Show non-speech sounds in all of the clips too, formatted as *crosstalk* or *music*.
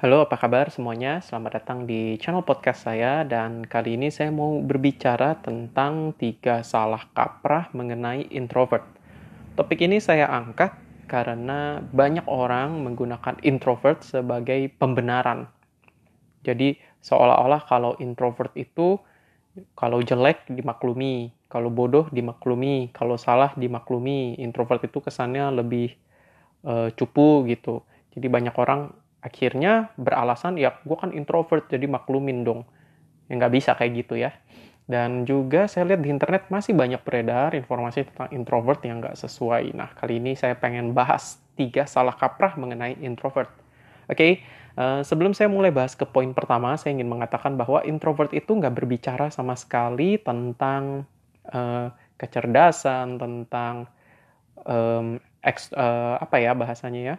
Halo, apa kabar semuanya? Selamat datang di channel podcast saya dan kali ini saya mau berbicara tentang tiga salah kaprah mengenai introvert. Topik ini saya angkat karena banyak orang menggunakan introvert sebagai pembenaran. Jadi seolah-olah kalau introvert itu kalau jelek dimaklumi, kalau bodoh dimaklumi, kalau salah dimaklumi. Introvert itu kesannya lebih uh, cupu gitu. Jadi banyak orang akhirnya beralasan ya gue kan introvert jadi maklumin dong. Ya nggak bisa kayak gitu ya. Dan juga saya lihat di internet masih banyak beredar informasi tentang introvert yang nggak sesuai. Nah kali ini saya pengen bahas tiga salah kaprah mengenai introvert. Oke okay? eh, sebelum saya mulai bahas ke poin pertama saya ingin mengatakan bahwa introvert itu nggak berbicara sama sekali tentang uh, kecerdasan tentang um, eks, uh, apa ya bahasanya ya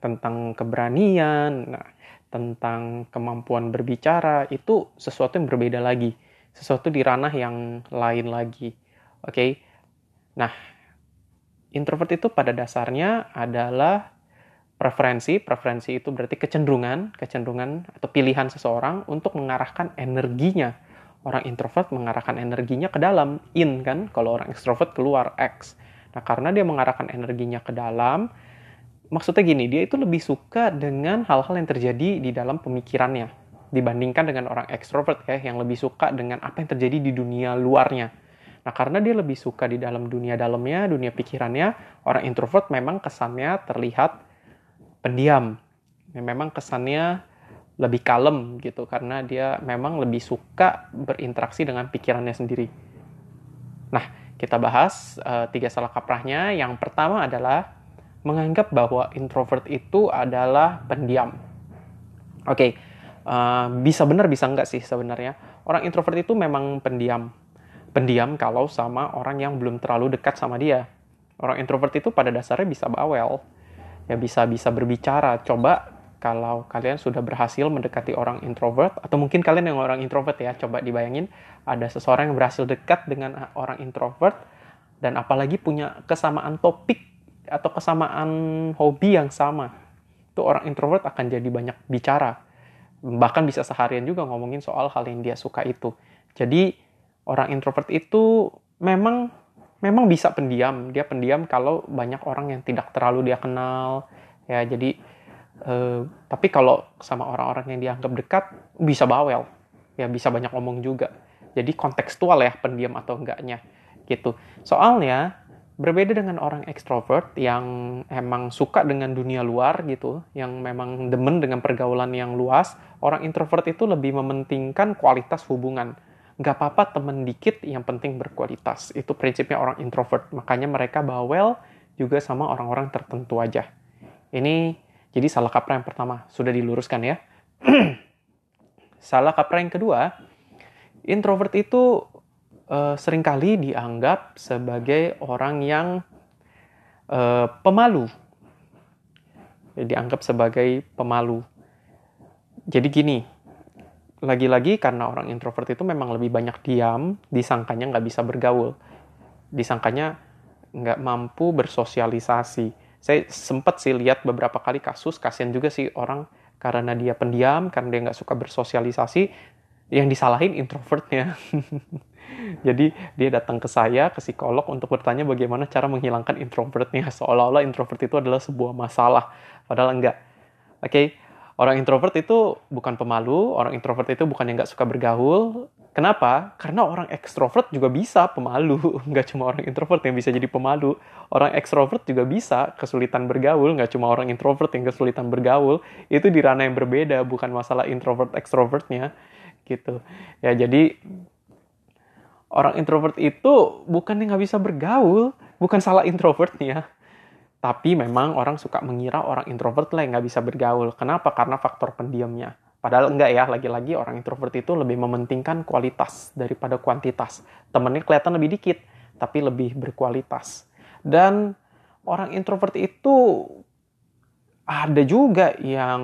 tentang keberanian, nah, tentang kemampuan berbicara itu sesuatu yang berbeda lagi, sesuatu di ranah yang lain lagi. Oke. Okay? Nah, introvert itu pada dasarnya adalah preferensi, preferensi itu berarti kecenderungan, kecenderungan atau pilihan seseorang untuk mengarahkan energinya. Orang introvert mengarahkan energinya ke dalam, in kan, kalau orang extrovert keluar, X. Nah, karena dia mengarahkan energinya ke dalam, maksudnya gini, dia itu lebih suka dengan hal-hal yang terjadi di dalam pemikirannya dibandingkan dengan orang ekstrovert ya yang lebih suka dengan apa yang terjadi di dunia luarnya. Nah, karena dia lebih suka di dalam dunia dalamnya, dunia pikirannya, orang introvert memang kesannya terlihat pendiam. Ya, memang kesannya lebih kalem gitu karena dia memang lebih suka berinteraksi dengan pikirannya sendiri. Nah, kita bahas uh, tiga salah kaprahnya. Yang pertama adalah menganggap bahwa introvert itu adalah pendiam. Oke, okay, uh, eh, bisa benar bisa enggak sih sebenarnya. Orang introvert itu memang pendiam. Pendiam kalau sama orang yang belum terlalu dekat sama dia. Orang introvert itu pada dasarnya bisa bawel. Ya bisa bisa berbicara. Coba kalau kalian sudah berhasil mendekati orang introvert atau mungkin kalian yang orang introvert ya, coba dibayangin ada seseorang yang berhasil dekat dengan orang introvert dan apalagi punya kesamaan topik atau kesamaan hobi yang sama, itu orang introvert akan jadi banyak bicara. Bahkan bisa seharian juga ngomongin soal hal yang dia suka itu. Jadi orang introvert itu memang memang bisa pendiam. Dia pendiam kalau banyak orang yang tidak terlalu dia kenal. Ya, jadi eh, tapi kalau sama orang-orang yang dianggap dekat bisa bawel. Ya, bisa banyak ngomong juga. Jadi kontekstual ya pendiam atau enggaknya gitu. Soalnya berbeda dengan orang ekstrovert yang emang suka dengan dunia luar gitu, yang memang demen dengan pergaulan yang luas, orang introvert itu lebih mementingkan kualitas hubungan. Gak apa-apa temen dikit, yang penting berkualitas. Itu prinsipnya orang introvert. Makanya mereka bawel juga sama orang-orang tertentu aja. Ini jadi salah kaprah yang pertama, sudah diluruskan ya. *clears throat* salah kaprah yang kedua, introvert itu uh, sering kali dianggap sebagai orang yang uh, pemalu. Dianggap sebagai pemalu. Jadi gini, lagi-lagi karena orang introvert itu memang lebih banyak diam, disangkanya nggak bisa bergaul. Disangkanya nggak mampu bersosialisasi. Saya sempat sih lihat beberapa kali kasus, kasihan juga sih orang karena dia pendiam, karena dia nggak suka bersosialisasi, yang disalahin introvertnya. *laughs* Jadi dia datang ke saya, ke psikolog untuk bertanya bagaimana cara menghilangkan introvertnya. Seolah-olah introvert itu adalah sebuah masalah. Padahal enggak. Oke, okay? orang introvert itu bukan pemalu, orang introvert itu bukan yang nggak suka bergaul. Kenapa? Karena orang ekstrovert juga bisa pemalu. *laughs* Nggak cuma orang introvert yang bisa jadi pemalu. Orang ekstrovert juga bisa kesulitan bergaul. Nggak cuma orang introvert yang kesulitan bergaul. Itu di ranah yang berbeda, bukan masalah introvert ekstrovertnya gitu ya jadi orang introvert itu bukan yang nggak bisa bergaul bukan salah introvertnya tapi memang orang suka mengira orang introvert lah yang nggak bisa bergaul kenapa karena faktor pendiamnya Padahal enggak ya, lagi-lagi orang introvert itu lebih mementingkan kualitas daripada kuantitas. Temennya kelihatan lebih dikit, tapi lebih berkualitas. Dan orang introvert itu ada juga yang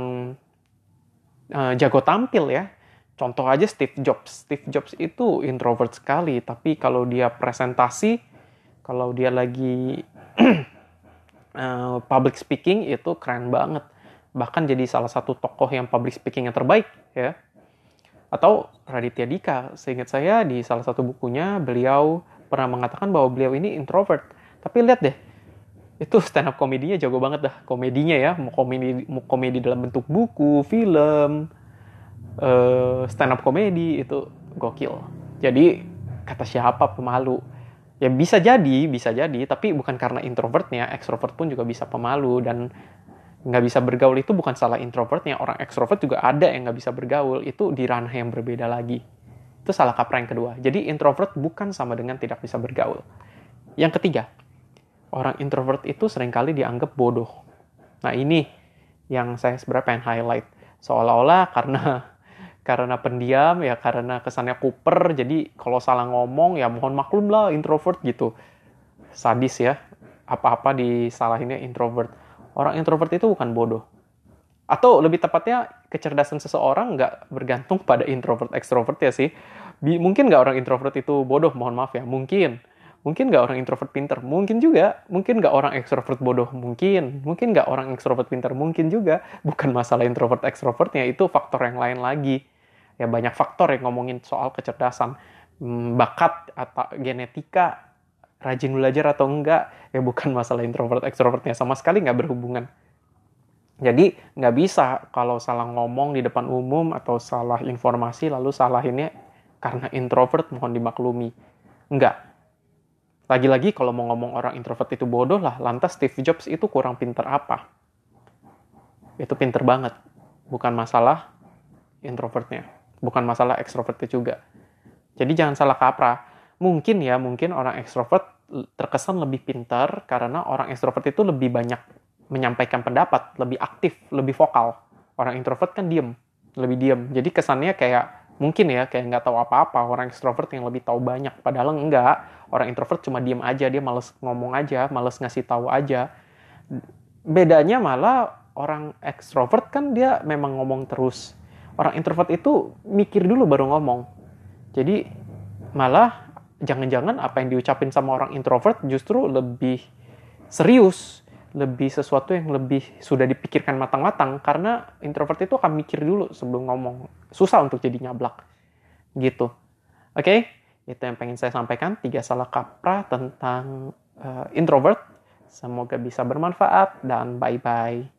uh, jago tampil ya. Contoh aja Steve Jobs. Steve Jobs itu introvert sekali, tapi kalau dia presentasi, kalau dia lagi uh, *clears throat* public speaking itu keren banget. bahkan jadi salah satu tokoh yang public speaking yang terbaik ya atau Raditya Dika seingat saya di salah satu bukunya beliau pernah mengatakan bahwa beliau ini introvert tapi lihat deh itu stand up komedinya jago banget dah komedinya ya mau komedi mau komedi dalam bentuk buku film uh, stand up komedi itu gokil. Jadi kata siapa pemalu? Ya bisa jadi bisa jadi tapi bukan karena introvertnya ekstrovert pun juga bisa pemalu. Dan nggak bisa bergaul itu bukan salah introvertnya. Orang ekstrovert juga ada yang nggak bisa bergaul. Itu di ranah yang berbeda lagi. Itu salah kaprah yang kedua. Jadi introvert bukan sama dengan tidak bisa bergaul. Yang ketiga orang introvert itu sering kali dianggap bodoh. Nah ini yang saya sebenarnya pengen highlight seolah-olah karena *laughs* karena pendiam ya karena kesannya kuper jadi kalau salah ngomong ya mohon maklum lah introvert gitu. Sadis ya apa-apa disalahinnya introvert. Orang introvert itu bukan bodoh. Atau lebih tepatnya kecerdasan seseorang nggak bergantung pada introvert ekstrovert ya sih. Mungkin nggak orang introvert itu bodoh mohon maaf ya mungkin Mungkin nggak orang introvert pinter, mungkin juga. Mungkin nggak orang ekstrovert bodoh, mungkin. Mungkin nggak orang ekstrovert pinter, mungkin juga. Bukan masalah introvert ekstrovertnya, itu faktor yang lain lagi ya banyak faktor yang ngomongin soal kecerdasan hmm, bakat atau genetika rajin belajar atau enggak ya bukan masalah introvert extrovertnya sama sekali nggak berhubungan jadi nggak bisa kalau salah ngomong di depan umum atau salah informasi lalu salahinnya karena introvert mohon dimaklumi enggak lagi-lagi kalau mau ngomong orang introvert itu bodoh lah lantas Steve Jobs itu kurang pinter apa itu pinter banget bukan masalah introvertnya bukan masalah ekstrovertnya juga. Jadi jangan salah kaprah. Mungkin ya, mungkin orang ekstrovert terkesan lebih pintar karena orang ekstrovert itu lebih banyak menyampaikan pendapat, lebih aktif, lebih vokal. Orang introvert kan diem, lebih diem. Jadi kesannya kayak mungkin ya kayak nggak tahu apa-apa orang ekstrovert yang lebih tahu banyak. Padahal enggak orang introvert cuma diem aja dia males ngomong aja males ngasih tahu aja. Bedanya malah orang ekstrovert kan dia memang ngomong terus. Orang introvert itu mikir dulu baru ngomong. Jadi malah jangan-jangan apa yang diucapin sama orang introvert justru lebih serius, lebih sesuatu yang lebih sudah dipikirkan matang-matang karena introvert itu akan mikir dulu sebelum ngomong. Susah untuk jadi nyablak. Gitu. Oke, okay? itu yang pengen saya sampaikan. Tiga salah kaprah tentang uh, introvert. Semoga bisa bermanfaat dan bye-bye.